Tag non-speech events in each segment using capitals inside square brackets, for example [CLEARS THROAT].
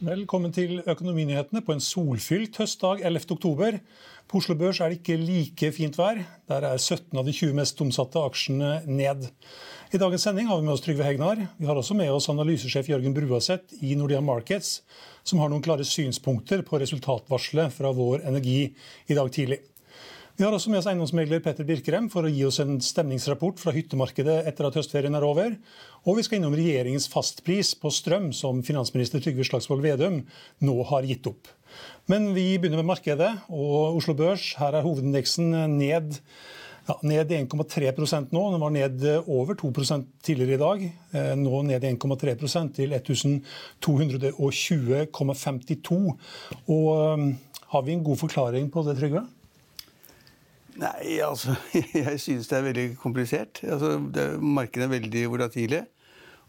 Velkommen til Økonominyhetene på en solfylt høstdag 11. oktober. På Oslo Børs er det ikke like fint vær. Der er 17 av de 20 mest omsatte aksjene ned. I dagens sending har vi med oss Trygve Hegnar. Vi har også med oss analysesjef Jørgen Bruaseth i Nordea Markets, som har noen klare synspunkter på resultatvarselet fra Vår Energi i dag tidlig. Vi har også med oss eiendomsmegler Petter Birkerem for å gi oss en stemningsrapport fra hyttemarkedet etter at høstferien er over. Og vi skal innom regjeringens fastpris på strøm, som finansminister Trygve Slagsvold Vedum nå har gitt opp. Men vi begynner med markedet og Oslo Børs. Her er hovedindeksen ned, ja, ned 1,3% nå. Den var ned over 2 tidligere i dag. Eh, nå ned 1,3% til 1220,52. Og um, har vi en god forklaring på det, Trygve? Nei, altså [LAUGHS] Jeg synes det er veldig komplisert. Altså, det, markedene er veldig volatile.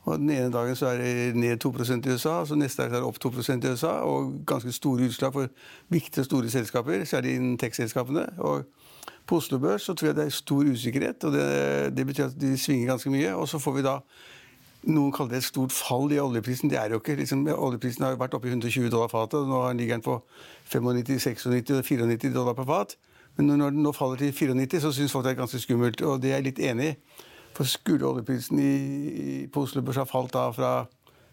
Og Den ene dagen så er det ned 2 i USA, så neste dag er det opp 2 i USA. Og ganske store utslag for viktige og store selskaper, særlig innen tech-selskapene. Og På Oslo Børs så tror jeg det er stor usikkerhet, og det, det betyr at de svinger ganske mye. Og så får vi da noen kaller det et stort fall i oljeprisen. Det er jo ikke. Liksom, oljeprisen har vært oppe i 120 dollar fatet, og nå ligger den på 95, 96 og 94 dollar per fat. Men når den nå faller til 94, så syns folk det er ganske skummelt. Og det er jeg litt enig i. For skulle oljeprisen i, på Oslo Børs ha falt da fra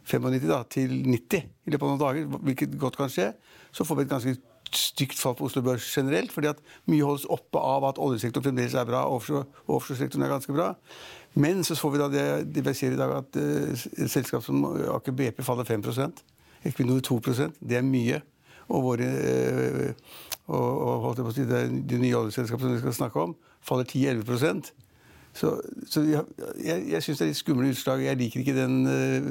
95 da, til 90 i løpet av noen dager, hvilket godt kan skje, så får vi et ganske stygt fall på Oslo Børs generelt. fordi at mye holdes oppe av at oljesektoren fremdeles er bra, og offshoresektoren er ganske bra. Men så får vi da det, det vi ser i dag, at uh, selskap som Aker BP faller 5 Equinor 2% Det er mye. Og våre uh, og, og jeg si, det, de nye oljeselskapene vi skal snakke om, faller 10-11% Så, så jeg, jeg syns det er litt skumle utslag. Jeg liker ikke den uh,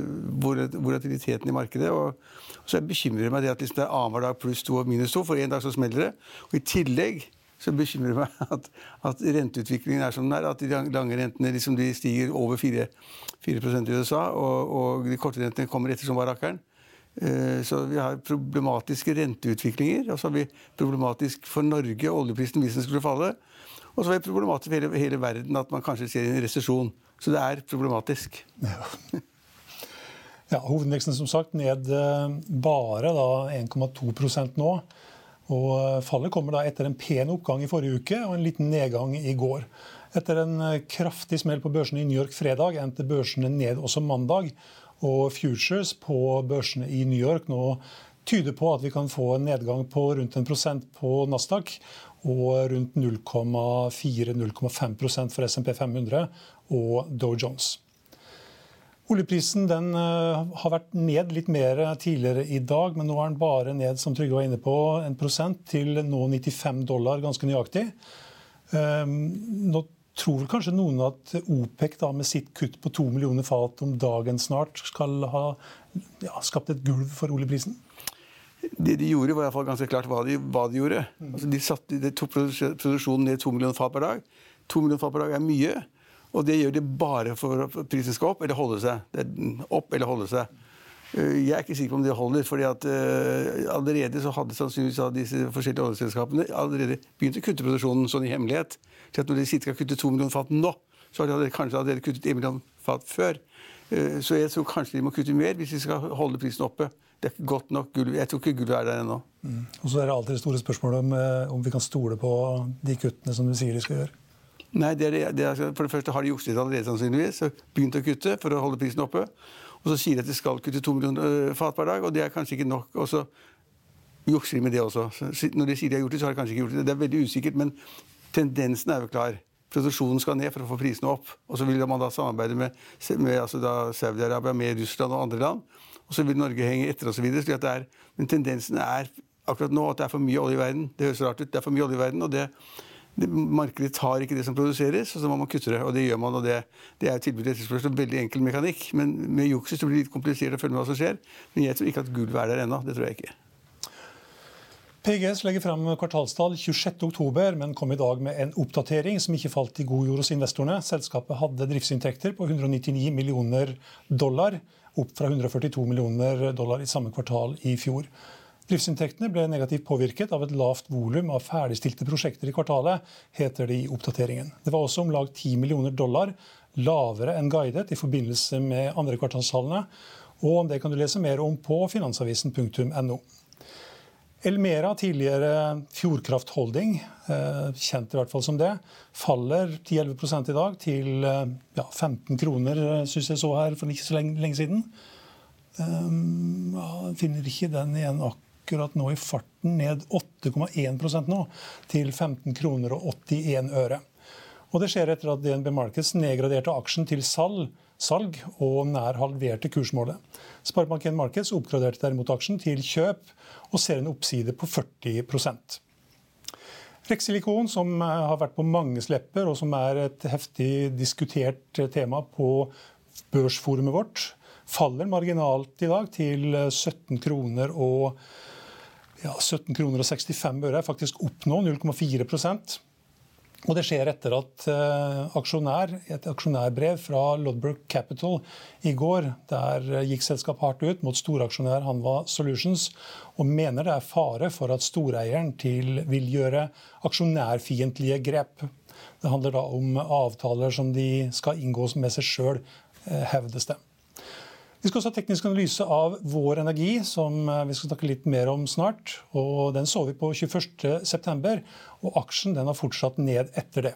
volatiliteten i markedet. Og, og så bekymrer meg det at liksom det er annenhver dag pluss to og minus to. For en dag så smeller det. Og i tillegg så bekymrer det meg at, at, renteutviklingen er som den er. At de lange rentene liksom, de stiger over 4, 4 i USA, og, og de korte rentene kommer etter som. Eh, så vi har problematiske renteutviklinger. Og så har vi problematisk for Norge, oljeprisen hvis den skulle falle. Og så er det problematisk for hele, hele verden at man kanskje ser en resesjon. Så det er problematisk. Ja. ja Hovedindeksen som sagt ned eh, bare 1,2 nå. Og eh, Fallet kommer da etter en pen oppgang i forrige uke og en liten nedgang i går. Etter en kraftig smell på børsene i New York fredag endte børsene ned også mandag. Og futures på børsene i New York nå tyder på at vi kan få en nedgang på rundt en prosent på Nasdaq og rundt 0,4-0,5% for SMP 500 og Dow Jones. Oljeprisen uh, har vært ned litt mer tidligere i dag, men nå er den bare ned som Trygve var inne på, en prosent til nå 95 dollar, ganske nøyaktig. Um, nå tror kanskje noen at OPEC da, med sitt kutt på to millioner fat om dagen snart skal ha ja, skapt et gulv for oljeprisen? Det de gjorde, var i hvert fall ganske klart hva de, hva de gjorde. Mm. Altså, de, satte, de tok produksjonen ned to millioner fat per dag. To millioner fat per dag er mye. Og det gjør de bare for at prisen skal opp eller holde seg. Det opp eller holde seg. Eh, jeg er ikke sikker på om det holder. fordi at uh, Allerede så hadde sannsynligvis av disse forskjellige oljeselskapene allerede begynt å kutte produksjonen sånn i hemmelighet. Så at når de sier de kutter kutte to millioner fat nå, så har de kanskje allerede kuttet én million fat før. Uh, så jeg tror kanskje de må kutte mer hvis de skal holde prisen oppe det er ikke godt nok gull. Jeg tror ikke gullet er der ennå. Mm. Og så er det alltid det store spørsmålet om, eh, om vi kan stole på de kuttene som du sier de skal gjøre. Nei, det er, det er, For det første har de jukset allerede, sannsynligvis. og Begynt å kutte for å holde prisen oppe. Og så sier de at de skal kutte to millioner fat hver dag, og det er kanskje ikke nok. Og så jukser de med det også. Når de sier de har gjort det, så har de kanskje ikke gjort det. Det er veldig usikkert, men tendensen er jo klar. Produksjonen skal ned for å få prisene opp. Og så vil man da samarbeide med, med altså Saudi-Arabia, med Russland og andre land. Og så vil Norge henge etter osv. Men tendensen er akkurat nå at det er for mye olje i verden. Det høres rart ut, det er for mye olje i verden. og det Markedet tar ikke det som produseres, og så må man kutte det. Og det gjør man. og Det, det er tilbud etterspørsel. Veldig enkel mekanikk. Men med jukset blir det litt komplisert å følge med hva som skjer. Men jeg tror ikke at gulvet er der ennå. Det tror jeg ikke. PGS legger frem kvartalstall 26.10, men kom i dag med en oppdatering som ikke falt i god jord hos investorene. Selskapet hadde driftsinntekter på 199 millioner dollar, opp fra 142 millioner dollar i samme kvartal i fjor. Driftsinntektene ble negativt påvirket av et lavt volum av ferdigstilte prosjekter i kvartalet, heter det i oppdateringen. Det var også om lag 10 millioner dollar lavere enn guidet i forbindelse med andre kvartalstallene. Og om det kan du lese mer om på finansavisen.no. Elmera, tidligere Fjordkraft Holding, eh, kjent i hvert fall som det, faller 10-11 i dag til eh, ja, 15 kroner, eh, syns jeg så her for ikke så lenge, lenge siden. Um, finner ikke den igjen akkurat nå i farten, ned 8,1% nå, til 15 kroner og 81 øre. Og det skjer etter at DNB Markets nedgraderte aksjen til salg, salg og nær halverte kursmålet. Sparebank1 Markets oppgraderte derimot aksjen til kjøp og ser en oppside på 40% Rexilikon, som har vært på manges lepper, og som er et heftig diskutert tema på børsforumet vårt, faller marginalt i dag til 17 kroner og ja, 17 kroner og 65 øre. Faktisk opp nå, 0,4% og Det skjer etter at uh, aksjonær, et aksjonærbrev fra Lodberg Capital i går, der gikk selskapet hardt ut mot storaksjonær Hanva Solutions og mener det er fare for at storeieren til vil gjøre aksjonærfiendtlige grep. Det handler da om avtaler som de skal inngå med seg sjøl, uh, hevdes det. Vi skal også ha teknisk analyse av Vår Energi, som eh, vi skal snakke litt mer om snart. Og Den så vi på 21.9, og aksjen har fortsatt ned etter det.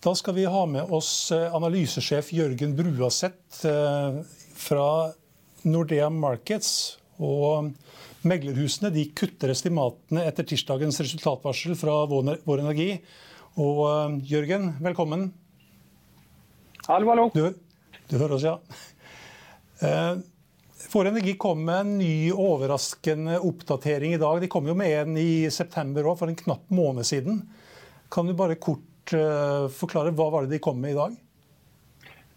Da skal vi ha med oss eh, analysesjef Jørgen Bruaseth eh, fra Nordea Markets. Og meglerhusene de kutter estimatene etter tirsdagens resultatvarsel fra Vår Energi. Og eh, Jørgen, velkommen. Hallo, hallo. Du, du hører oss, ja. Vår Energi kom med en ny overraskende oppdatering i dag. De kom jo med en i september òg, for en knapp måned siden. Kan du bare kort Eh, forklare hva var det de kom med i dag?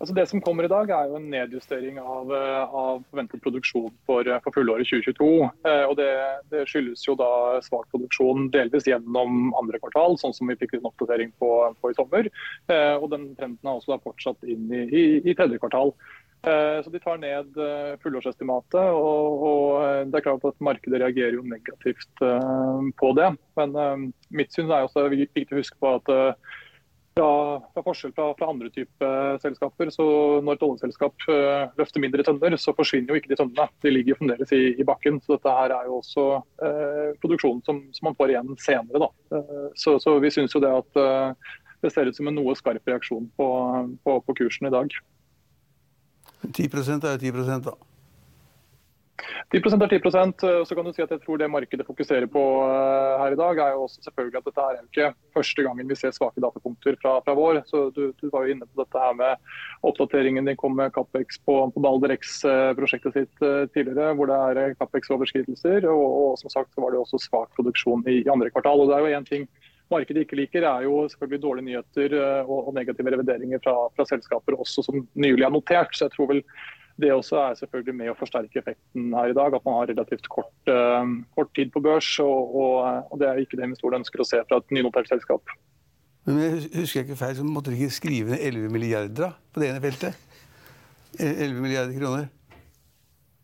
Altså det som kommer i dag, er jo en nedjustering av, eh, av forventet produksjon for, eh, for fullåret 2022. Eh, og det, det, skyldes jo da svak produksjon delvis gjennom andre kvartal, sånn som vi fikk en oppdatering på, på i sommer. Eh, og den trenden har også fortsatt inn i, i, i tredje kvartal. Så De tar ned fullårsestimatet. Og, og det er klart at Markedet reagerer jo negativt på det. Men mitt syn er også viktig å huske på at fra, fra forskjell fra, fra, andre typer selskaper. så Når et oljeselskap uh, løfter mindre tønner, så forsvinner jo ikke de tønnene. De ligger fremdeles i, i, bakken. så Dette her er jo også uh, produksjonen som, som, man får igjen senere. Uh, så, så, vi syns jo det at det ser ut som en noe skarp reaksjon på, på, på kursen i dag. 10 er jo 10 da. 10 er 10 eh, så kan du si at jeg tror Det markedet fokuserer på eh, her i dag, er jo også selvfølgelig at dette er ikke første gangen vi ser svake datapunkter fra, fra vår. så du, du, var jo inne på dette her med oppdateringen din kom med Capex på, på Balder X-prosjektet sitt eh, tidligere, hvor det er Capex-overskridelser. Og, og, som sagt så var det også svak produksjon i, i andre kvartal. og det er jo en ting markedet ikke liker, er jo selvfølgelig dårlige nyheter og, negative revideringer fra, fra selskaper også som nylig er notert. Så jeg tror vel det også er selvfølgelig med å forsterke effekten her i dag. At man har relativt kort, uh, kort tid på børs. Og, og, og, det er ikke det investorene ønsker å se fra et nynotert selskap. Men jeg Husker jeg ikke feil, så måtte dere ikke skrive ned 11 milliarder på det ene feltet? 11 milliarder kroner?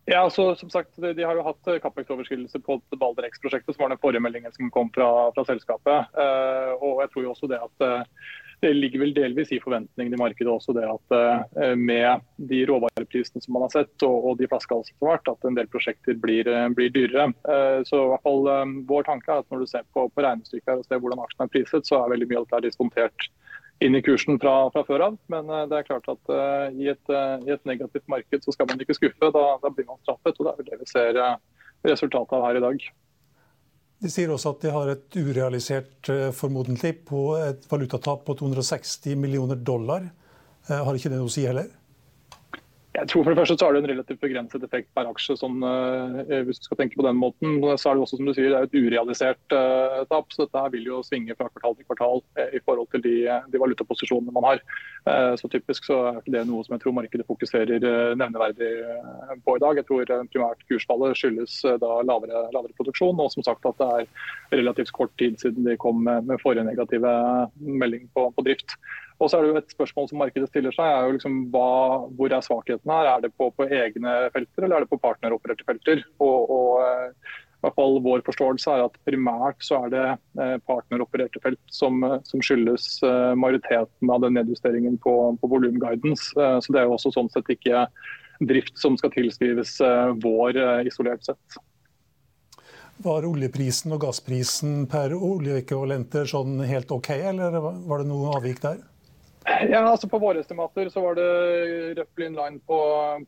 Ja, så som sagt, De, de har jo hatt Capex-overskridelse på Balder X-prosjektet, som var den forrige meldingen som kom fra, fra selskapet. Uh, og jeg tror jo også det at uh, det ligger vel delvis i forventningene i markedet også det at eh, med de råvareprisene som man har sett og, de flaskehalsene som har vært, at en del prosjekter blir, eh, blir, dyrere. Eh, så i hvert fall Vår tanke er at når du ser på, på regnestykket og ser hvordan aksjen er priset, så er veldig mye av dette diskontert inn i kursen fra, fra, før av. Men det er klart at i, et, i, et, negativt marked så skal man ikke skuffe. Da, da blir man straffet. og Det er vel det vi ser resultatet av her i dag. De sier også at de har et urealisert eh, formodentlig på et valutatap på 260 millioner dollar. Eh, har ikke det noe å si heller? Jeg tror for det første så har det en relativt begrenset effekt per aksje. Sånn, uh, hvis du skal tenke på den måten. Så er det også som du sier, det er et urealisert uh, tap. Så dette vil jo svinge fra kvartal til kvartal uh, i forhold til de, de valutaposisjonene man har. så typisk så er det noe som jeg tror markedet fokuserer nevneverdig på i dag. Jeg tror primært kursfallet skyldes da lavere, lavere, produksjon, og som sagt at det er relativt kort tid siden de kom med, med forrige negative melding på, på drift. Og så er det jo Et spørsmål som markedet stiller seg, er jo liksom hva, hvor er svakheten her? Er det på, på, egne felter, eller er det på partneropererte felter? Og, og eh, i hvert fall Vår forståelse er at primært så er det eh, partneropererte felt som, som skyldes eh, majoriteten av den nedjusteringen på, på volumguidance. Så det er jo også sånn sett ikke drift som skal tilskrives vår isolert sett. Var oljeprisen og gassprisen per oljeekvivalenter sånn helt OK, eller var det noe avvik der? Ja, altså På våre estimater så var det røftlig in line på,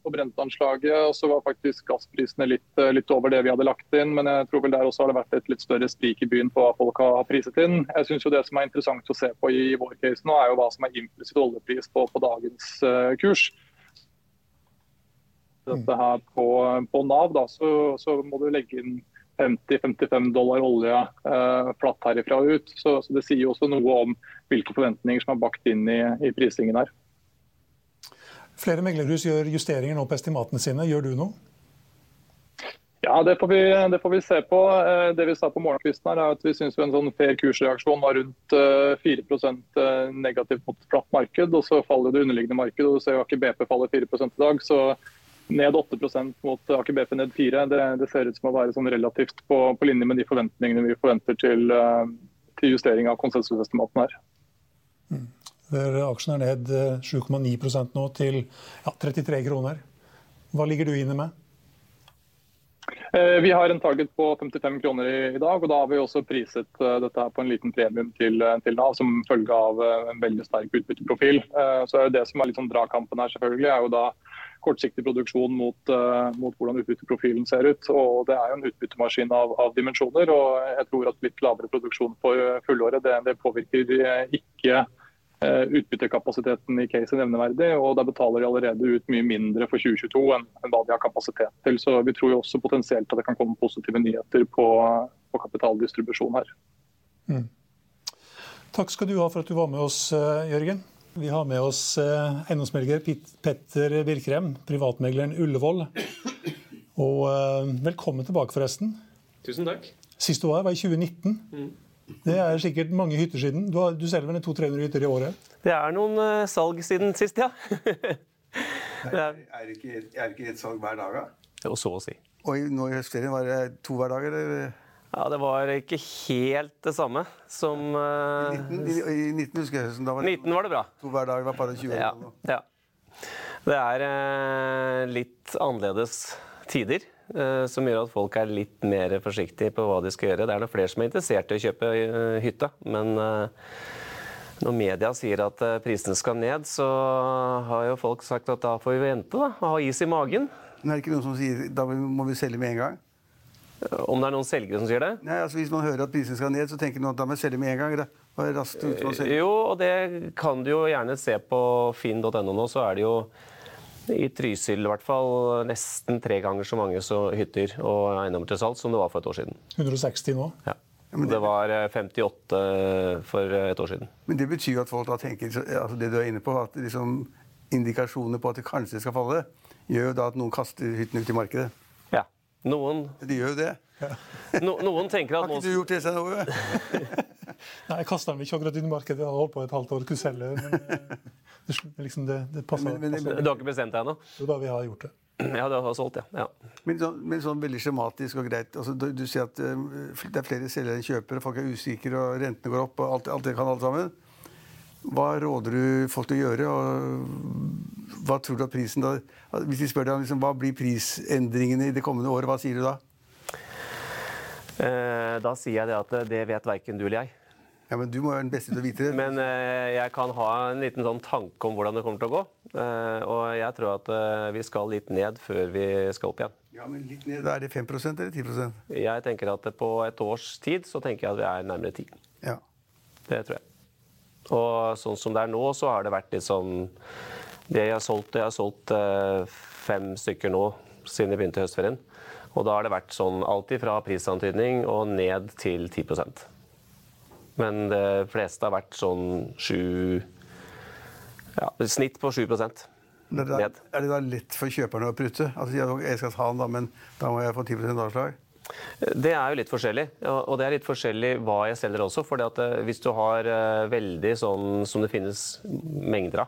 på Brent-anslaget. og Så var faktisk gassprisene litt, litt, over det vi hadde lagt inn. Men jeg tror vel der også har det vært et litt større sprik i byen på hva folk har priset inn. Jeg synes jo Det som er interessant å se på i vår case nå, er jo hva som er implisitt oljepris på, på dagens uh, kurs. Dette her på, på Nav, da, så, så må du legge inn 50-55 dollar olje eh, flatt herifra og ut. Så, så, Det sier jo også noe om hvilke forventninger som er bakt inn i, i prisingen her. Flere meglerhus gjør justeringer nå på estimatene sine. Gjør du noe? Ja, det får, vi, det får, vi, se på. Eh, det vi sa på morgenkvisten her er at vi syns en sånn fair kursreaksjon var rundt 4 eh, negativt mot flatt marked. og Så faller det underliggende markedet. og Du ser jo ikke BP faller 4 i dag. så ned 8% mot Aker BP ned 4 det, det, ser ut som å være sånn relativt på, på, linje med de forventningene vi forventer til, eh, til justering av konsensusestimaten her. Mm. Aksjen er ned 7,9 eh, nå til ja, 33 kroner. Hva ligger du inne med? Eh, vi har en target på 55 kroner i, dag, og da har vi også priset dette her på en liten premium til, til Nav som følge av en veldig sterk utbytteprofil. Så det som er litt sånn dragkampen her, selvfølgelig, er jo da kortsiktig produksjon mot, uh, mot, hvordan utbytteprofilen ser ut. Og Det er jo en utbyttemaskin av, av, dimensjoner. og Jeg tror at litt lavere produksjon for fullåret det, det påvirker eh, ikke utbyttekapasiteten i case nevneverdig. og Da betaler de allerede ut mye mindre for 2022 enn, enn hva de har kapasitet til. Så Vi tror jo også potensielt at det kan komme positive nyheter på, på kapitaldistribusjon her. Mm. Takk skal du ha for at du var med oss, Jørgen. Vi har med oss eh, Petter Birkrem, privatmegleren Ullevål. Og eh, velkommen tilbake, forresten. Tusen takk. Sist du var, var i 2019. Mm. Det er sikkert mange hytter siden. Du, har, du selger vel 200-300 hytter i året? Det er noen uh, salg siden sist, ja. [LAUGHS] er, er, det ikke, er det ikke et salg hver dag, da? Jo, så å si. Og nå i høstferien var det to hver dag, eller? Ja, Det var ikke helt det samme som uh, I 19, i, i 19 husker jeg da var det 19 var det bra. To hver dag var bare 20 ja, ja. Det er uh, litt annerledes tider. Uh, som gjør at folk er litt mer forsiktige på hva de skal gjøre. Det er noen flere som er interessert i å kjøpe hytta, men når media sier at prisene skal ned, så har jo folk sagt at da får vi vente da, og ha is i magen. Men er det ikke noen som sier da må vi selge med en gang? Om det er noen selgere som sier det? Nei, altså Hvis man hører at prisene skal ned, så tenker man at da må jeg selge med en gang. Da. Raskt ut jo, og det kan du jo gjerne se på finn.no nå. Så er det jo i Trysil i hvert fall nesten tre ganger så mange så hytter og eiendommer til salgs som det var for et år siden. 160 nå? Ja. Det var 58 for et år siden. Men det betyr jo at folk da tenker altså det du er inne på, at liksom indikasjoner på at det kanskje skal falle, gjør jo da at noen kaster hyttene ut i markedet. Noen De gjør jo det. no, Noen tenker at Har ikke du gjort det, Stein Ove? [LAUGHS] Nei, jeg kasta den ikke akkurat inn i markedet. Jeg hadde holdt på et halvt år, skulle selge. Men eh, det, liksom det, det passer. Men- men- passer. Du har ikke bestemt deg ennå? Jo da, vi har gjort det. [CLEARS THROAT] Ja, du har solgt, ja. ja. Men sånn, men sånn veldig skjematisk og greit. Altså, du, du sier at eh, det er flere selgere enn kjøpere, folk er usikre, og rentene går opp, og alt, alt det kan alle sammen. Hva råder du folk til å gjøre? Og hva tror du at prisen da Hvis de spør deg om liksom, hva blir prisendringene i det kommende året, hva sier du da? Eh, Da sier jeg det at det vet verken du eller jeg. Ja, men Du må være den beste til å vite det. Men eh, jeg kan ha en liten sånn tanke om hvordan det kommer til å gå. Eh, Og jeg tror at eh, vi skal litt ned før vi skal opp igjen. Ja, men litt ned, Er det 5% eller 10% Jeg tenker at på et års tid så tenker jeg at vi er nærmere 10. Ja. Det tror jeg. Og sånn som det er nå, så har det vært litt sånn Det jeg har solgt, jeg har solgt eh, fem stykker nå siden jeg begynte i høstferien. Og da har det vært sånn alltid fra prisantydning og ned til 10% Men det fleste har vært sånn 7 Ja, snitt på 7 Det er, da, er det da lett for kjøperne å prutte? Altså, jeg skal ta den, da, men da må jeg få 10% avslag? Det er jo litt forskjellig. og- det er litt forskjellig hva jeg selger også. For hvis du har eh, veldig sånn som det finnes mengder av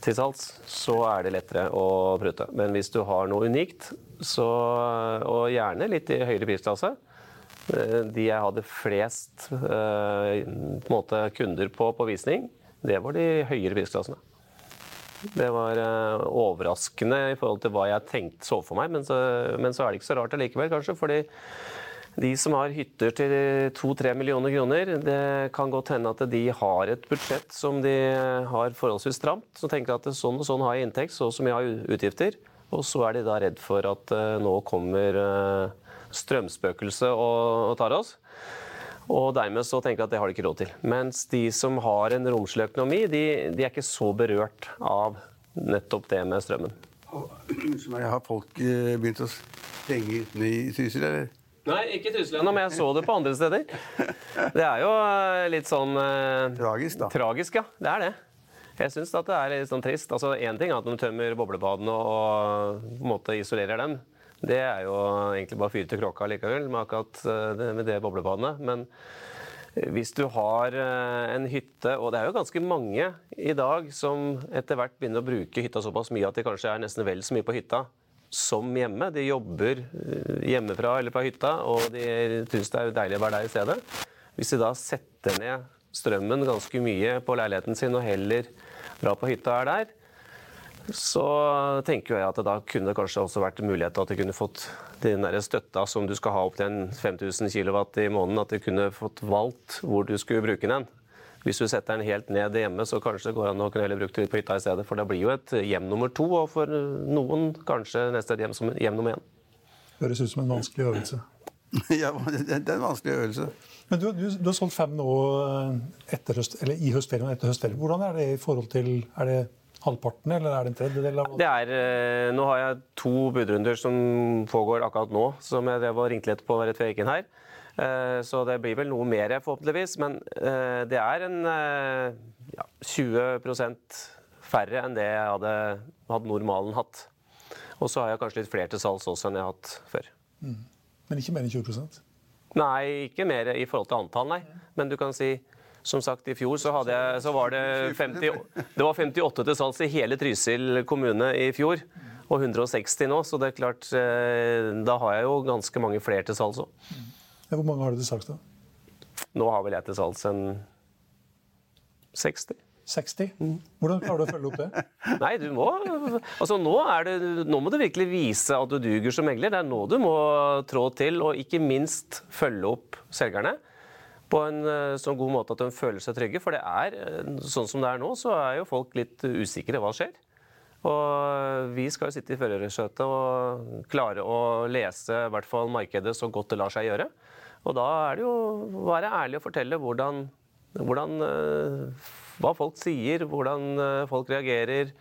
til salgs, så er det lettere å prute. Men hvis du har noe unikt, så, og gjerne litt i høyere prisklasse eh, De jeg hadde flest eh, på måte, kunder på på visning, det var de høyere prisklassene. Det var uh, overraskende i forhold til hva jeg tenkte så for meg, men så, men så er det ikke så rart allikevel, kanskje. fordi de som har hytter til 2-3 millioner kroner, det kan godt hende at de har et budsjett som de har forholdsvis stramt. Så tenker at sånn og sånn har jeg inntekt, så så mye har jeg utgifter. Og så er de da redd for at eh, nå kommer eh, strømspøkelset og, og tar oss. Og dermed så tenker jeg at det har de ikke råd til. Mens de som har en romslig økonomi, de, de er ikke så berørt av nettopp det med strømmen. Unnskyld [CLEARS THROAT] Har folk eh, begynt å stenge ute i Trysil, eller? Nei, ikke Trysil ennå, men jeg så det på andre steder. [LAUGHS] Det er jo eh, litt sånn eh, Tragisk, da. Tragisk, ja. Det er det. Jeg syns det er litt sånn trist. Altså, Én ting er at de tømmer boblebadene og på en måte isolerer dem. Det er jo egentlig bare fyr til kråka likevel med akkurat eh, det, med det boblebadene. Men hvis du har eh, en hytte, og det er jo ganske mange i dag som etter hvert begynner å bruke hytta såpass mye at de kanskje er nesten vel så mye på hytta som hjemme. De jobber eh, hjemmefra eller fra hytta, og de syns det er deilig å være der i stedet. Hvis de da setter ned strømmen ganske mye på leiligheten sin og heller drar på hytta og er der, så tenker jeg at det da kunne det kanskje også vært mulighet til at de kunne fått den der støtta som du skal ha opp til en 5000 kW i måneden, at de kunne fått valgt hvor du skulle bruke den. Hvis du setter den helt ned hjemme, så kanskje det går an å kunne heller bruke det på hytta i stedet. For det blir jo et hjem nummer to, og for noen kanskje neste hjem som hjem nummer én. Høres ut som en vanskelig øvelse. [LAUGHS] ja, det, det er en vanskelig øvelse. Men du, du, du har solgt fem nå eh, etter høst, eller i høstferien og etter høstferien. Hvordan er det i forhold til Er det halvparten, eller er det en tredjedel? av Det er, eh, nå har jeg to budrunder som pågår akkurat nå, som jeg drev og ringte litt på rett før jeg gikk inn her. Eh, Så det blir vel noe mer, forhåpentligvis. Men eh, det er en ja, 20% færre enn det jeg hadde, hadde normalen hatt. Og så har jeg kanskje litt flere til salgs også enn jeg har hatt før. Men ikke mer enn 20% Nei, ikke mer i forhold til antall, nei. Men du kan si som sagt, I fjor så, hadde så var det 50, det var 58 til salgs i hele Trysil kommune i fjor. Og 160 nå, så det er klart eh, Da har jeg jo ganske mange flere til salgs òg. Hvor mange har du til salgs, da? Nå har vel jeg til salgs en 60. 60? Hvordan klarer du å følge opp det? [LAUGHS] Nei, du må Altså, nå, er det, nå må du virkelig vise at du duger som megler. Det er nå du må trå til, og ikke minst følge opp selgerne på en eh, sånn god måte at de føler seg trygge. For det er, eh, sånn som det er nå, så er jo folk litt usikre. Hva skjer? Og vi skal jo sitte i førersetet og klare å lese i hvert fall markedet så godt det lar seg gjøre. Og da er det jo å være ærlig og fortelle hvordan, hvordan eh, hva folk sier, hvordan eh, folk reagerer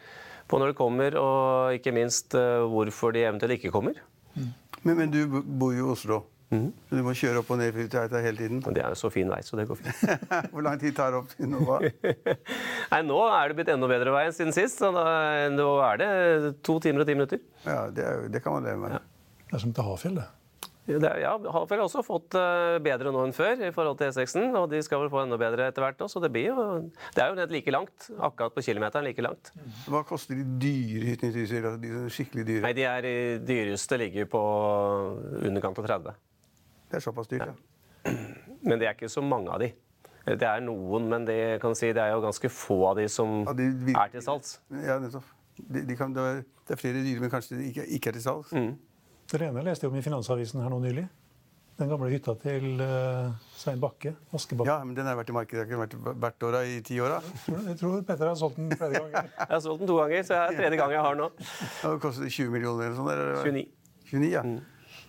på når de kommer, og ikke minst eh, hvorfor de eventuelt ikke kommer. Men, men du bor jo i Oslo. Så Du må kjøre opp og ned Filtereita hele tiden. Og det er jo så fin vei, så det går fint. [LAUGHS] Hvor lang tid tar det opp til Nova? [LAUGHS] Nei, nå er det blitt enda bedre vei enn siden sist. Så da, nå er det to timer og ti minutter. Ja, det, er, det kan man leve med. Det er som til Hafjell, det. Det ja, Hafjell har også fått eh, bedre nå enn før i forhold til E6-en. Og de skal vel få enda bedre etter hvert også. Så det blir jo Det er jo nett like langt. Akkurat på kilometeren like langt. Hva koster de dyre hyttene i Trysil? Altså de er skikkelig dyre? Nei, de er dyreste ligger på underkant av 30. Det er såpass dyrt, ja. Men det er ikke så mange av de. Det er noen, men det, kan si, det er jo ganske få av de som Ja, de vir- er til salgs. Ja, nettopp. De, de kan, det, er, det er flere dyre, men kanskje de ikke, ikke er til salgs. Mm. Det ene leste jeg om i Finansavisen her nå nylig. Den gamle hytta til uh, Svein Bakke. Askebakke. Ja, men den har vært i markedet. Det har ikke vært hvert år i ti år. da. Jeg tror- Petter har solgt den flere ganger. [LAUGHS] Jeg har solgt den to ganger, så det er tredje gang jeg har den nå. Og det koster 20 millioner eller sånn? eller? 29. 29, ja. Mm.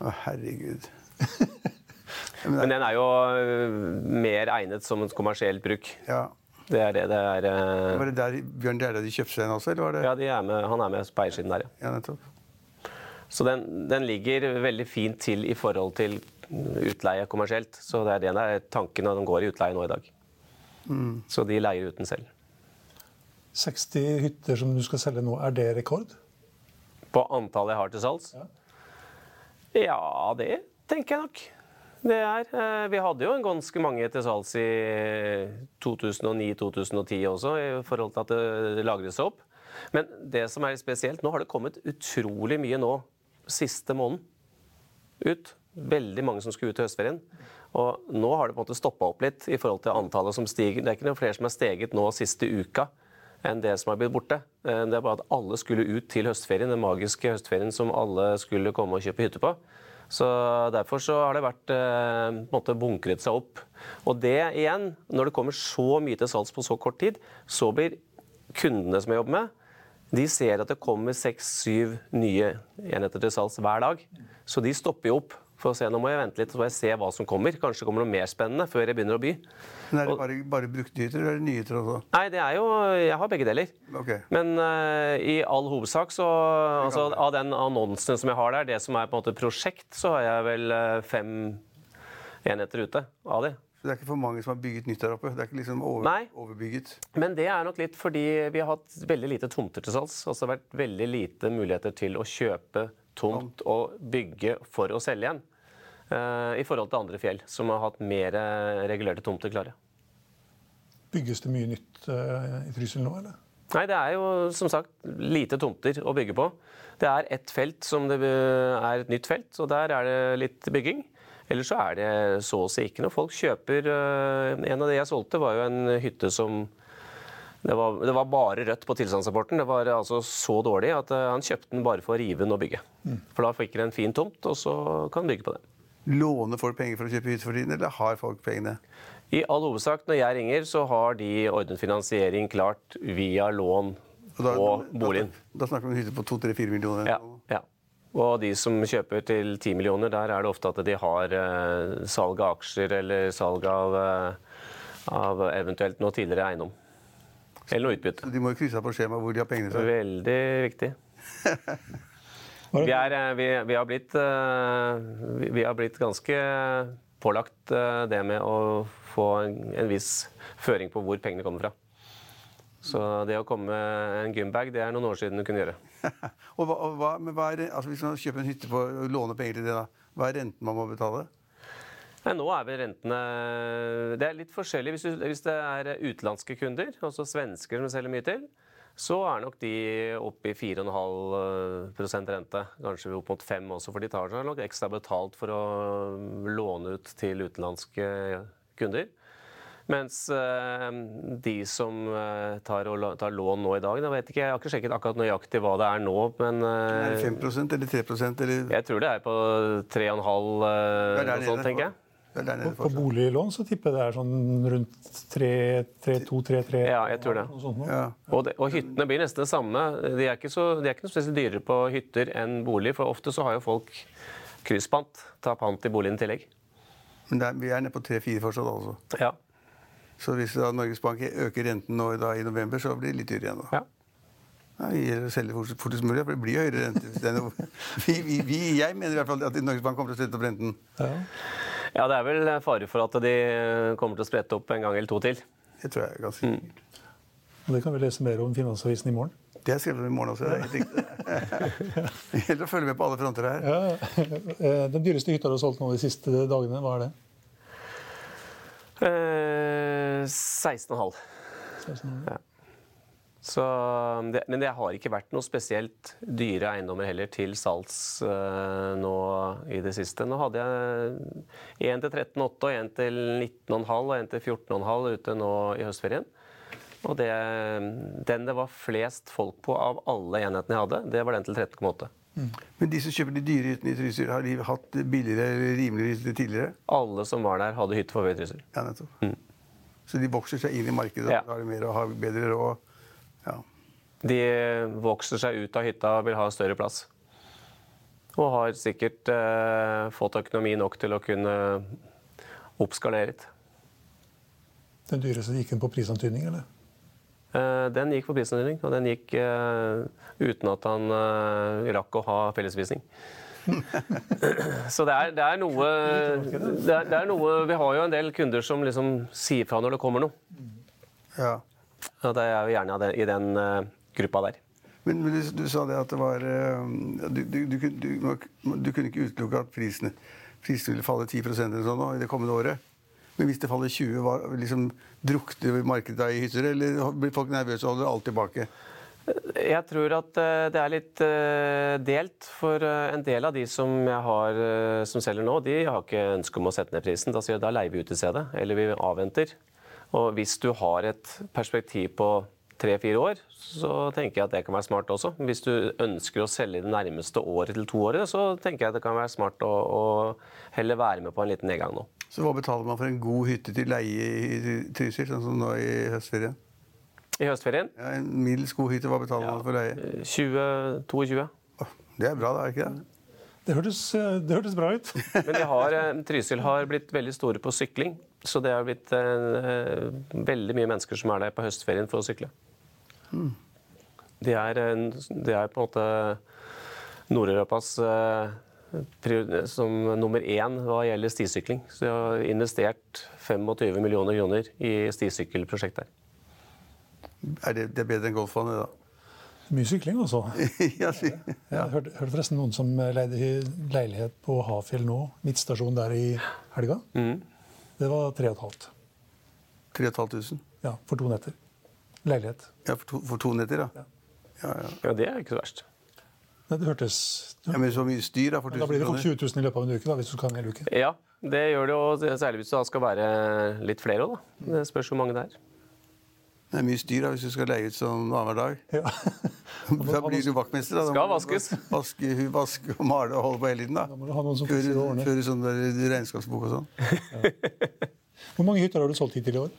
Å, herregud. [LAUGHS] Men den er jo øh, mer egnet som et kommersielt bruk. Ja. Det er det det er. øh, Var det der Bjørn Dæhlie de kjøpte seg den også, eller var det? Ja, de er med, han er med på eiersiden der, ja. Ja, nettopp. Så den, den ligger veldig fint til i forhold til utleie kommersielt. Så det er det der tanken når de går i utleie nå i dag. Så de leier ut den selv. 60 hytter som du skal selge nå, er det rekord? På antallet jeg har til salgs? Ja, det tenker jeg nok. Det er, eh, vi hadde jo ganske mange til salgs i 2009-2010 også, i forhold til at det lagret seg opp. Men det som er spesielt, nå har det kommet utrolig mye nå siste måneden ut. Veldig mange som skulle ut til høstferien. Og nå har det på en måte stoppa opp litt i forhold til antallet som stiger. Det er ikke noen flere som har steget nå siste uka enn det som har blitt borte. Eh, Det er bare at alle skulle ut til høstferien, den magiske høstferien som alle skulle komme og kjøpe hytte på. Så Derfor så har det vært eh, på en måte bunkret seg opp. Og det igjen, når det kommer så mye til salgs på så kort tid, så blir kundene som jeg jobber med, de ser at det kommer seks-syv nye enheter til salgs hver dag. Så de stopper jo opp for å se nå må jeg vente litt så jeg se hva som kommer. Kanskje kommer noe mer spennende før jeg begynner å by. Men er det bare, bare brukte hytter, eller er nye hytter også? Nei, det er jo Jeg har begge deler. Ok. Men uh, i all hovedsak så altså, Av den annonsen som jeg har der, det som er på en måte prosjekt, så har jeg vel eh, fem enheter ute av de. Så det er ikke for mange som har bygget nytt der oppe? Det er ikke liksom over, Nei. overbygget? Men det er nok litt fordi vi har hatt veldig lite tomter til salgs. Altså det har vært veldig lite muligheter til å kjøpe tomt og bygge for å selge igjen. Eh, I forhold til andre fjell som har hatt mer eh, regulerte tomter klare. Bygges det mye nytt eh, i Trysil nå, eller? Nei, det er jo som sagt lite tomter å bygge på. Det er ett felt som det er et nytt felt, og der er det litt bygging. Ellers så er det så å si ikke noe. Folk kjøper En av de jeg solgte, var jo en hytte som det var, det var bare rødt på tilstandsrapporten. Det var altså så dårlig at han kjøpte den bare for å rive den og bygge. For da fikk han en fin tomt, og så kan han bygge på det. Låner folk penger for å kjøpe hytte for tiden, eller har folk pengene? I all hovedsak, når jeg ringer, så har de ordnet finansiering klart via lån Og da- boligen. Da, da snakker vi om hytte på 2-3-4 millioner. Ja, ja. Og de som kjøper til 10 millioner, der er det ofte at de har eh, salg av aksjer eller salg av, eh, av eventuelt noe tidligere eiendom. Eller noe utbytte. Så de må jo krysse av på skjemaet hvor de har pengene fra. Veldig viktig. [LAUGHS] Vi, er, eh, vi, vi, har blitt, eh, vi, har blitt ganske pålagt eh, det med å få en, en viss føring på hvor pengene kommer fra. Så det å komme med en gymbag, det er noen år siden du kunne gjøre. [LAUGHS] og hva, og hva, hva er, altså Hvis man kjøper en hytte for og låner penger til det, da, hva er renten man må betale? Nei, nå er vel rentene Det er litt forskjellig. Hvis, du, hvis det er utenlandske kunder, altså svensker som selger mye til, så er nok de oppe i 4,5% rente. Kanskje opp mot 5 også, for de tar seg nok ekstra betalt for å låne ut til utenlandske kunder. Mens eh, de som eh, tar, tar lån nå i dag da vet ikke, Jeg har ikke sjekket akkurat nøyaktig hva det er nå, men eh, Er det 5 eller 3% eller jeg tror det er på 3,5 eh, Det er noe sånt, tenker jeg. Det der nede På, på boliglån så tipper jeg det er sånn rundt 3-2-3-3. Ja, jeg tror det. Sånt. Ja. Og, det, og hyttene blir nesten det samme. De er ikke, så, de er ikke noe spesielt dyrere på hytter enn bolig, for ofte så har jo folk krysspant. Tar pant i boligen i tillegg. Men det er, vi er nede på 3-4 fortsatt, altså. Ja. Så hvis da Norges Bank øker renten nå i, da, i november, så blir det litt dyrere igjen. da. ja. Ja, vi selger å fortest mulig, for det blir jo høyere rente. [LAUGHS] Vi, vi, vi, jeg mener i hvert fall at Norges Bank kommer til å sette opp renten. Ja. Ja, det er vel fare for at de kommer til å sprette opp en gang eller to til. Det tror jeg er ganske sikkert. Og det kan vi lese mer om i Finansavisen i morgen. Det er skrevet om i morgen også. Det er helt riktig. Gjelder å følge med på alle fronter her. Ja, eh, Den dyreste hytta du har solgt nå de siste dagene, hva er det? Eh, 16,5. Ja. Så, det, men det har ikke vært noe spesielt dyre eiendommer heller til salgs eh, nå i det siste. Nå hadde jeg én til 13,8 og én til 19,5 og én til 14,5 ute nå i høstferien. Og det, den det var flest folk på av alle enhetene jeg hadde, det var den til 13,8. Men de som kjøper de dyre hyttene i Trysil, har de hatt billigere eller rimeligere hytter tidligere? Alle som var der, hadde hytte for høy Trysil. Ja, nettopp. Så de vokser seg inn i markedet Ja. da har mer og har bedre råd. De vokser seg ut av hytta og vil ha større plass. Og har sikkert eh, fått økonomi nok til å kunne oppskalere litt. Den dyreste gikk den på prisantydning, eller? Eh, den gikk på prisantydning, og den gikk eh, uten at han eh, rakk å ha fellesvisning. [LAUGHS] Så det er, det er noe det er, det er noe Vi har jo en del kunder som liksom sier fra når det kommer noe. ja. Og det er jo gjerne i den eh, gruppa der. Men, men du, du sa det at det var eh, Du, du, du, kunne- ikke utelukke at prisene, prisene ville falle 10% eller sånn nå, i det kommende året. Men hvis det faller 20, var, liksom, drukner markedet i hytter, eller blir folk nervøse og holder alt tilbake? Jeg tror at eh, det er litt eh, delt. For en del av de som jeg har som selger nå, de har ikke ønske om å sette ned prisen. Da sier de da leier vi ut til stedet, eller vi avventer. Og hvis du har et perspektiv på tre-fire år, så tenker jeg at det kan være smart også. Hvis du ønsker å selge det nærmeste året til to året, så tenker jeg at det kan være smart å, å heller være med på en liten nedgang nå. Så hva betaler man for en god hytte til leie i Trysil, sånn som nå i høstferien? I høstferien Ja, en middels god hytte, hva betaler man for leie? 2022. Åh, Det er bra, da, er det ikke det? Det hørtes, det hørtes bra ut. [LAUGHS] Men de har, eh, Trysil har blitt veldig store på sykling. Så det har blitt eh, veldig mye mennesker som er der på høstferien for å sykle. Det, er, en- det er på en måte Nord-Europas eh, som nummer én hva gjelder stisykling. Så de har investert 25 millioner kroner i stisykkelprosjekt der. Er det, det er bedre enn golffondet, da? Mye sykling, altså. [LAUGHS] ja, si. Jeg hørte, hørte forresten noen som leide leilighet på Hafjell nå, midtstasjon der i helga. Det var 3500. 3500. Ja, for to netter. Leilighet. Ja, for to, for to netter, da. Ja, ja. Ja, Det er ikke så verst. Nei, det hørtes ja, Men så mye styr, da, for Da blir det fort 20 000 i løpet av en uke, da, hvis du skal ha en hel uke. Ja, det gjør det jo, særlig hvis det skal være litt flere òg, da. Det spørs hvor mange det er. Det er mye styr da, hvis du skal leie ut sånn annenhver dag. Ja. [LAUGHS] Da blir du vaktmester. da. Da Skal vaskes. [LAUGHS] Vaske, vaske og male og holde på hele tiden. da. Da må du ha noen som Føre, og føre sånn regnskapsbok og sånn. [LAUGHS] Hvor mange hytter har du solgt hittil i år?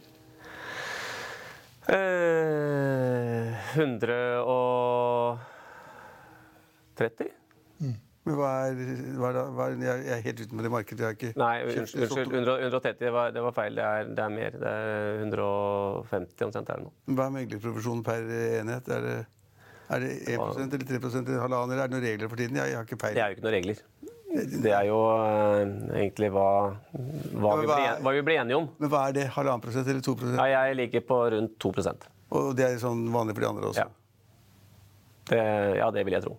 Eh, 130? Men hva er, hva er, hva er Jeg jeg er helt uten på det markedet. Jeg har ikke Nei, unnskyld. unnskyld 100 130 det var, det var feil. Det er, det er mer. Det er 150 omtrent er det nå. Hva er meglerprofesjonen per enhet? Er det, er det 1% eller 3 eller halvannen? Eller er det noen regler for tiden? Jeg, jeg har ikke Det er jo ikke noen regler. Det er jo eh, egentlig hva, hva, vi ble, hva vi ble enige om. Men hva er det? Halvannen prosent eller to prosent? Ja, jeg ligger på rundt to prosent. Og det er sånn vanlig for de andre også? Ja. det, ja, det vil jeg tro.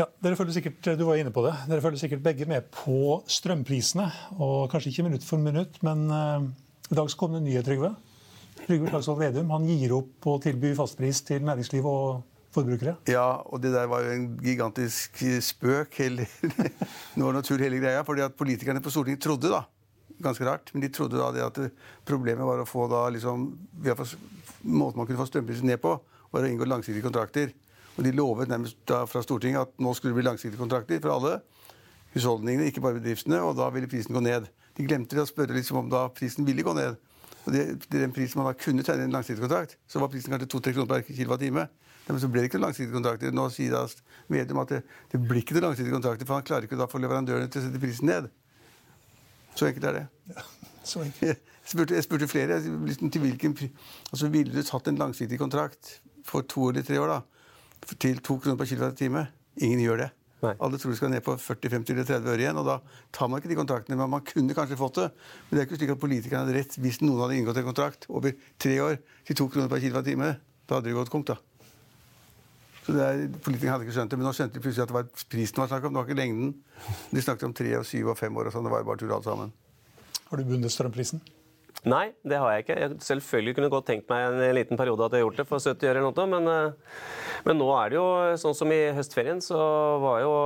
Ja, dere følger sikkert, Du var inne på det. Dere følger sikkert begge med på strømprisene. og Kanskje ikke minutt for minutt, men eh, i dag så kom det en nyhet, Trygve. Trygve Slagsvold Vedum han gir opp å tilby fastpris til næringsliv og forbrukere. Ja, og det der var jo en gigantisk spøk. Hele, [LAUGHS] var natur hele greia. fordi at politikerne på Stortinget trodde da, ganske rart, men de trodde da det at problemet var å få da liksom, Måten man kunne få strømprisen ned på, var å inngå langsiktige kontrakter. Og de lovet nærmest da fra Stortinget at nå skulle det bli langsiktige kontrakter for alle husholdningene, ikke bare bedriftene, og da ville prisen gå ned. De glemte å spørre liksom om da prisen ville gå ned. Og det, det er den prisen man da kunne tegne en langsiktig kontrakt, så var prisen kanskje 2-3 kroner per kilowattime. Men så ble det ikke noen langsiktige kontrakter. Nå sier da Vedum at det, det blir ikke noen langsiktige kontrakter, for han klarer ikke da å få leverandørene til å sette prisen ned. Så enkelt er det. Så enkelt. Jeg spurte, jeg spurte flere. Liksom, til hvilken altså, Ville du tatt en langsiktig kontrakt for to eller tre år da, til to kroner per kilowattime. Ingen gjør det. Nei. Alle tror det skal ned på 40-50 eller 30 øre igjen, og da tar man ikke de kontraktene. Men man kunne kanskje fått det. Men det er ikke slik at politikerne hadde rett hvis noen hadde inngått en kontrakt over tre år til to kroner per kilowattime. Da hadde det gått konk, da. Så er, Politikerne hadde ikke skjønt det, men nå skjønte de plutselig at det var prisen var snakk om. Det var ikke lengden. De snakket om tre og syv og fem år og sånn. Det var jo bare tull alt sammen. Har du bundet strømprisen? Nei, det har jeg ikke. Jeg selvfølgelig kunne godt tenkt meg en liten periode at jeg har gjort det for 70 øre eller noe, men, eh, men nå er det jo sånn som i høstferien, så var jo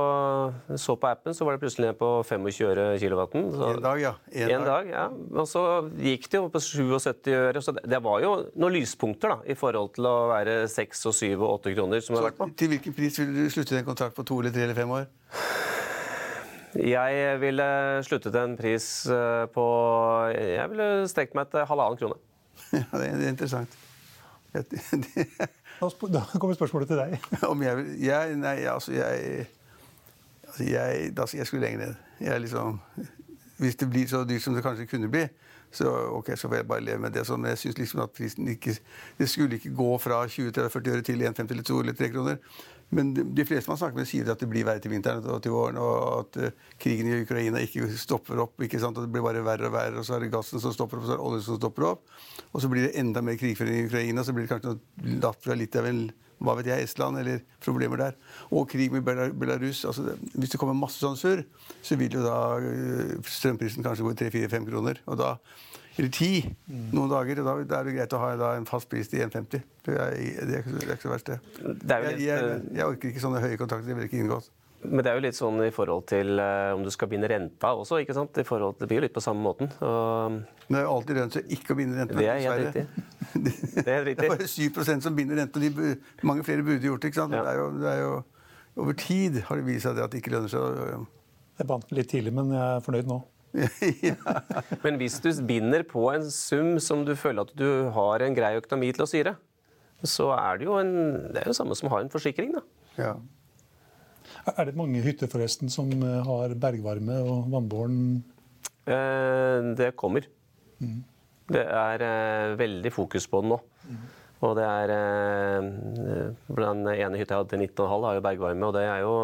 Så på appen, så var det plutselig ned på 25 øre kilowatten. Så, En dag, ja. En En dag, ja. Og så gikk det jo på 77 øre. Så det, var jo noen lyspunkter da, i forhold til å være 6 og 7 og 8 kroner. Så til hvilken pris vil du slutte en kontrakt på to eller tre eller fem år? Jeg ville sluttet en pris eh, på Jeg ville stekt meg til halvannen krone. [LAUGHS] Ja, det er, er interessant. [LAUGHS] Det, Da kommer spørsmålet til deg. [LAUGHS] om jeg vil jeg, Nei, altså jeg altså jeg, da, jeg skulle lenger ned. Jeg er liksom, hvis det blir så dyrt som det kanskje kunne bli, så, okay, så får jeg bare leve med det. Men jeg syns liksom at prisen ikke Det skulle ikke gå fra 20-40 øre til 1,50 eller 2 eller 3 kroner. Men de, fleste man snakker med, sier at det blir verre til vinteren og til våren, og at eh, krigen i Ukraina ikke stopper opp. ikke sant, og Det blir bare verre og verre, og så er det gassen som stopper opp, og så er det oljen som stopper opp. Og så blir det enda mer krigføring i Ukraina, så blir det kanskje noe lapp fra Litauen hva vet jeg, Estland, eller problemer der. Og krig med Belarus. altså Hvis det kommer masse sånn surr, så vil jo da øh, strømprisen kanskje gå 3-4-5 kroner. og da eller ti noen dager. og Da, da er det greit å ha da, en fast pris til 1,50. Det er, det, er ikke så- er verst, det. Det er jo Jeg, litt, jeg, eh, jeg orker ikke sånne høye kontrakter. Det vil ikke inngås. Men det er jo litt sånn i forhold til eh, om du skal binde renta også, ikke sant? I forhold, det blir jo litt på samme måten. Og Men det er jo alltid lønt seg ikke å binde renta. [LAUGHS] Det er helt riktig. Det er Det er bare 7 som binder renta. De, mange flere burde gjort det. ikke sant? Ja. Det, er jo, det er jo, over tid har det vist seg det at det ikke lønner seg. Jeg bandt den litt tidlig, men jeg er fornøyd nå. Ja. Men hvis du binder på en sum som du føler at du har en grei økonomi til å styre, så er det jo en, det er jo samme som å ha en forsikring, da. ja. Er det mange hytter forresten som eh, har bergvarme og vannbåren? Eh, Det kommer. Mm. Det er eh, veldig fokus på det nå. Og det er eh, Den ene hytta jeg hadde til 19,5, har jo bergvarme, og det er jo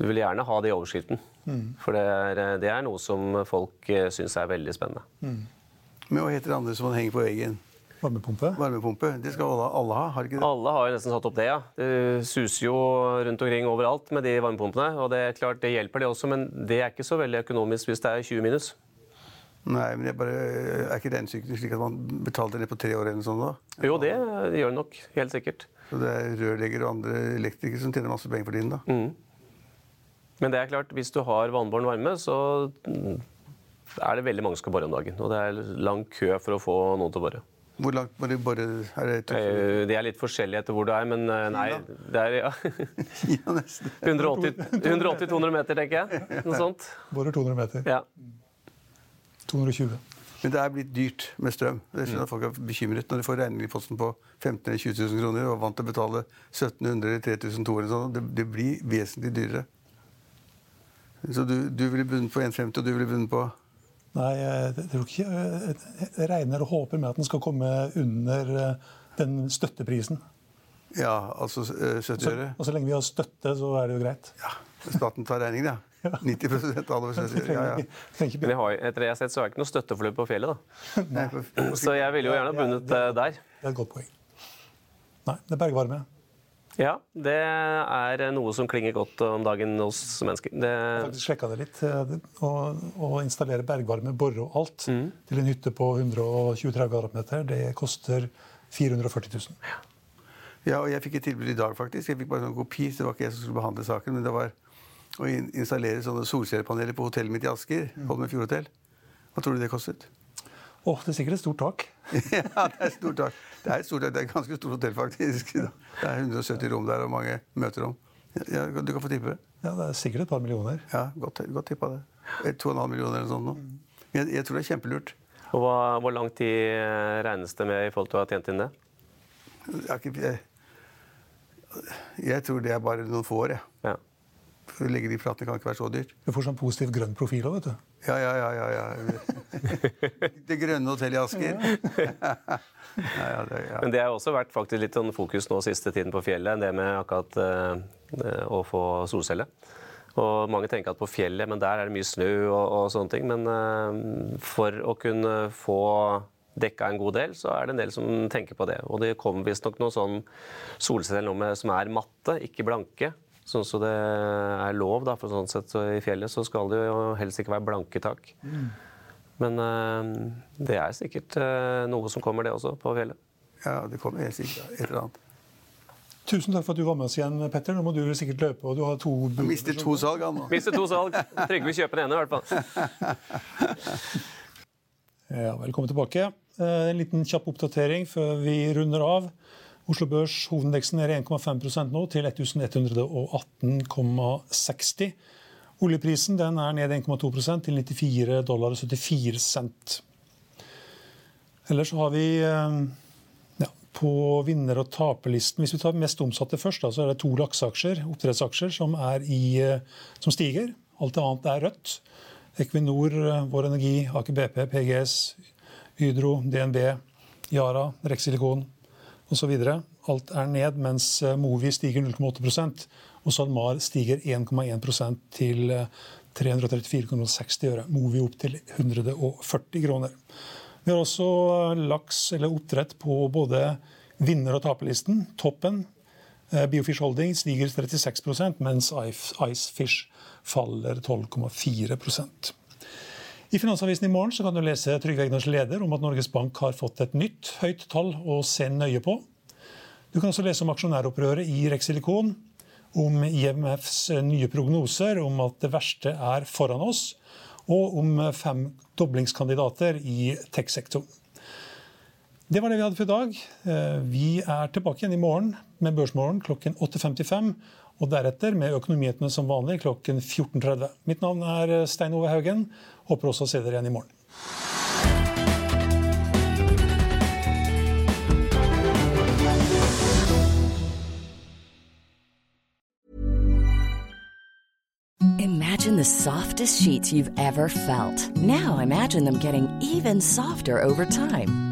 Du vil gjerne ha det i overskriften. Mm. For det er, eh, det er noe som folk eh, syns er veldig spennende. Men hva heter det andre som man henger på veggen? Varmepumpe? Varmepumpe. Det skal alle, alle ha, har ikke det? Alle har jo nesten satt opp det, ja. Det suser jo rundt omkring overalt med de varmepumpene. Og det er klart det hjelper, det også, men det er ikke så veldig økonomisk hvis det er 20 minus. Nei, men jeg bare, Er ikke regnestykket slik at man betalte ned på tre år eller noe sånt? da? Jo, det gjør det nok. Helt sikkert. Så det er rørleggere og andre elektrikere som tjener masse penger for tiden, da. Men det er klart, hvis du har vannbåren varme, så mm, er det veldig mange som skal bore om dagen. Og det er lang kø for å få noen til å bore. Hvor langt må de bore? Er det Eh, Det er litt forskjellig etter hvor du er, men eh, nei, det er ja, [LAUGHS] ja, 180-200 [LAUGHS] meter, tenker jeg. Noe sånt. Borer 200 meter. Ja. 220. Men det er blitt dyrt med strøm. Det skjønner at folk er bekymret når de får regning i posten på 15 000-20 000 kroner og er vant til å betale 1700 eller 3200 sånn. Det, det blir vesentlig dyrere. Så du, du ville bundet på 1,50, og du ville bundet på Nei, jeg, tror ikke jeg, regner og håper med at den skal komme under eh, den støtteprisen. ja, altså eh, 70 øre? og så lenge vi har støtte, så er det jo greit. Ja, Staten tar regningen, [LAUGHS] ja. 90 av over 70 øre. Ja, ja. Men jeg har, etter det jeg har sett, så er det ikke noe støtteforløp på fjellet, da. Nei, for- Så jeg ville jo gjerne bundet eh, der. Det er et godt poeng. Nei, det er bergvarme. Ja, det er noe som klinger godt om dagen hos mennesker. Det, Jeg har faktisk sjekka det litt. eh, Å, installere bergvarme, bore og alt Mm. til en hytte på 120-30 kvadratmeter, det koster 440 000. Ja, og jeg fikk et tilbud i dag, faktisk. Jeg fikk bare en kopi, så det var ikke jeg som skulle behandle saken. Men det var å installere sånne solcellepaneler på hotellet mitt i Asker. Holmen Fjordhotell. Hva tror du det kostet? Å, det er sikkert et stort tak. [LAUGHS] ja, det er et stort tak. Det er et stort. Det er et ganske stort hotell, faktisk. Det er 170 rom der og mange møterom. Ja, du kan få tippe. Ja, Det er sikkert et par millioner. Ja, Godt, godt tippa det. 2,5 millioner eller noe sånt. nå. Jeg, jeg tror det er kjempelurt. og hva, hvor lang tid eh, regnes det med i forhold til å ha tjent inn det? Jeg, jeg, jeg tror det er bare noen få år, jeg. Ja. For å legge de platene kan ikke være så dyrt. Du får sånn positiv grønn profil òg, vet du. Ja, ja, ja. ja, ja. [LAUGHS] Det grønne hotellet i Asker. [LAUGHS] Ja, ja, det, ja. Men det har også vært faktisk litt sånn fokus nå siste tiden på fjellet, det med akkurat eh, å få solcelle. Og mange tenker at på fjellet, men der er det mye snø og, og sånne ting. Men eh, for å kunne få dekka en god del, så er det en del som tenker på det. Og det kommer visstnok noen sånn solceller nå med, som er matte, ikke blanke. Sånn så det er lov, da, for sånn sett så i fjellet så skal det jo helst ikke være blanke tak. Men eh, det er sikkert eh, noe som kommer, det også, på fjellet. ja, det kommer helt sikkert et eller annet. Tusen takk for at du var med oss igjen, Petter. Nå må du sikkert løpe. og du har to... Jeg Mister to salg, han nå. Mister to salg. Trygve kjøper den ene, i hvert fall. [LAUGHS] Ja, velkommen tilbake. Eh, En liten kjapp oppdatering før vi runder av. Oslo Børs hovedindeksen er 1,5% nå, til 1118,60. Oljeprisen er ned 1,2% til 94 dollar og 74 cent. Ellers har vi eh, ja, på vinner- og taperlisten Hvis vi tar mest omsatte først, da, så er det to lakseaksjer, oppdrettsaksjer, som, i, eh, som stiger. Alt annet er rødt. Equinor, eh, Vår Energi, Aker BP, PGS, Hydro, DNB, Yara, Rexilikon osv. Alt er ned, mens eh, Movi stiger 0,8% og SalMar stiger 1,1 til eh, 334,60 øre. Movi opp til 140 kroner. Vi har også eh, laks eller oppdrett på både vinner- og taperlisten. Toppen, eh, Biofish Holding, stiger 36% mens Icefish faller 12,4 i Finansavisen i morgen kan du lese Trygve Egners leder om at Norges Bank har fått et nytt høyt tall å se nøye på. Du kan også lese om aksjonæropprøret i Rexilikon, om IMFs nye prognoser om at det verste er foran oss, og om fem doblingskandidater i tech-sektoren. Det var det vi hadde for i dag. Eh, Vi er tilbake igjen i morgen med Børsmorgen klokken 8.55. Og deretter med Økonomihetene som vanlig klokken 14.30. Mitt navn er Stein Ove Haugen. Håper også å se dere igjen i morgen. Imagine the softest sheets you've ever felt. Now imagine them getting even softer over time.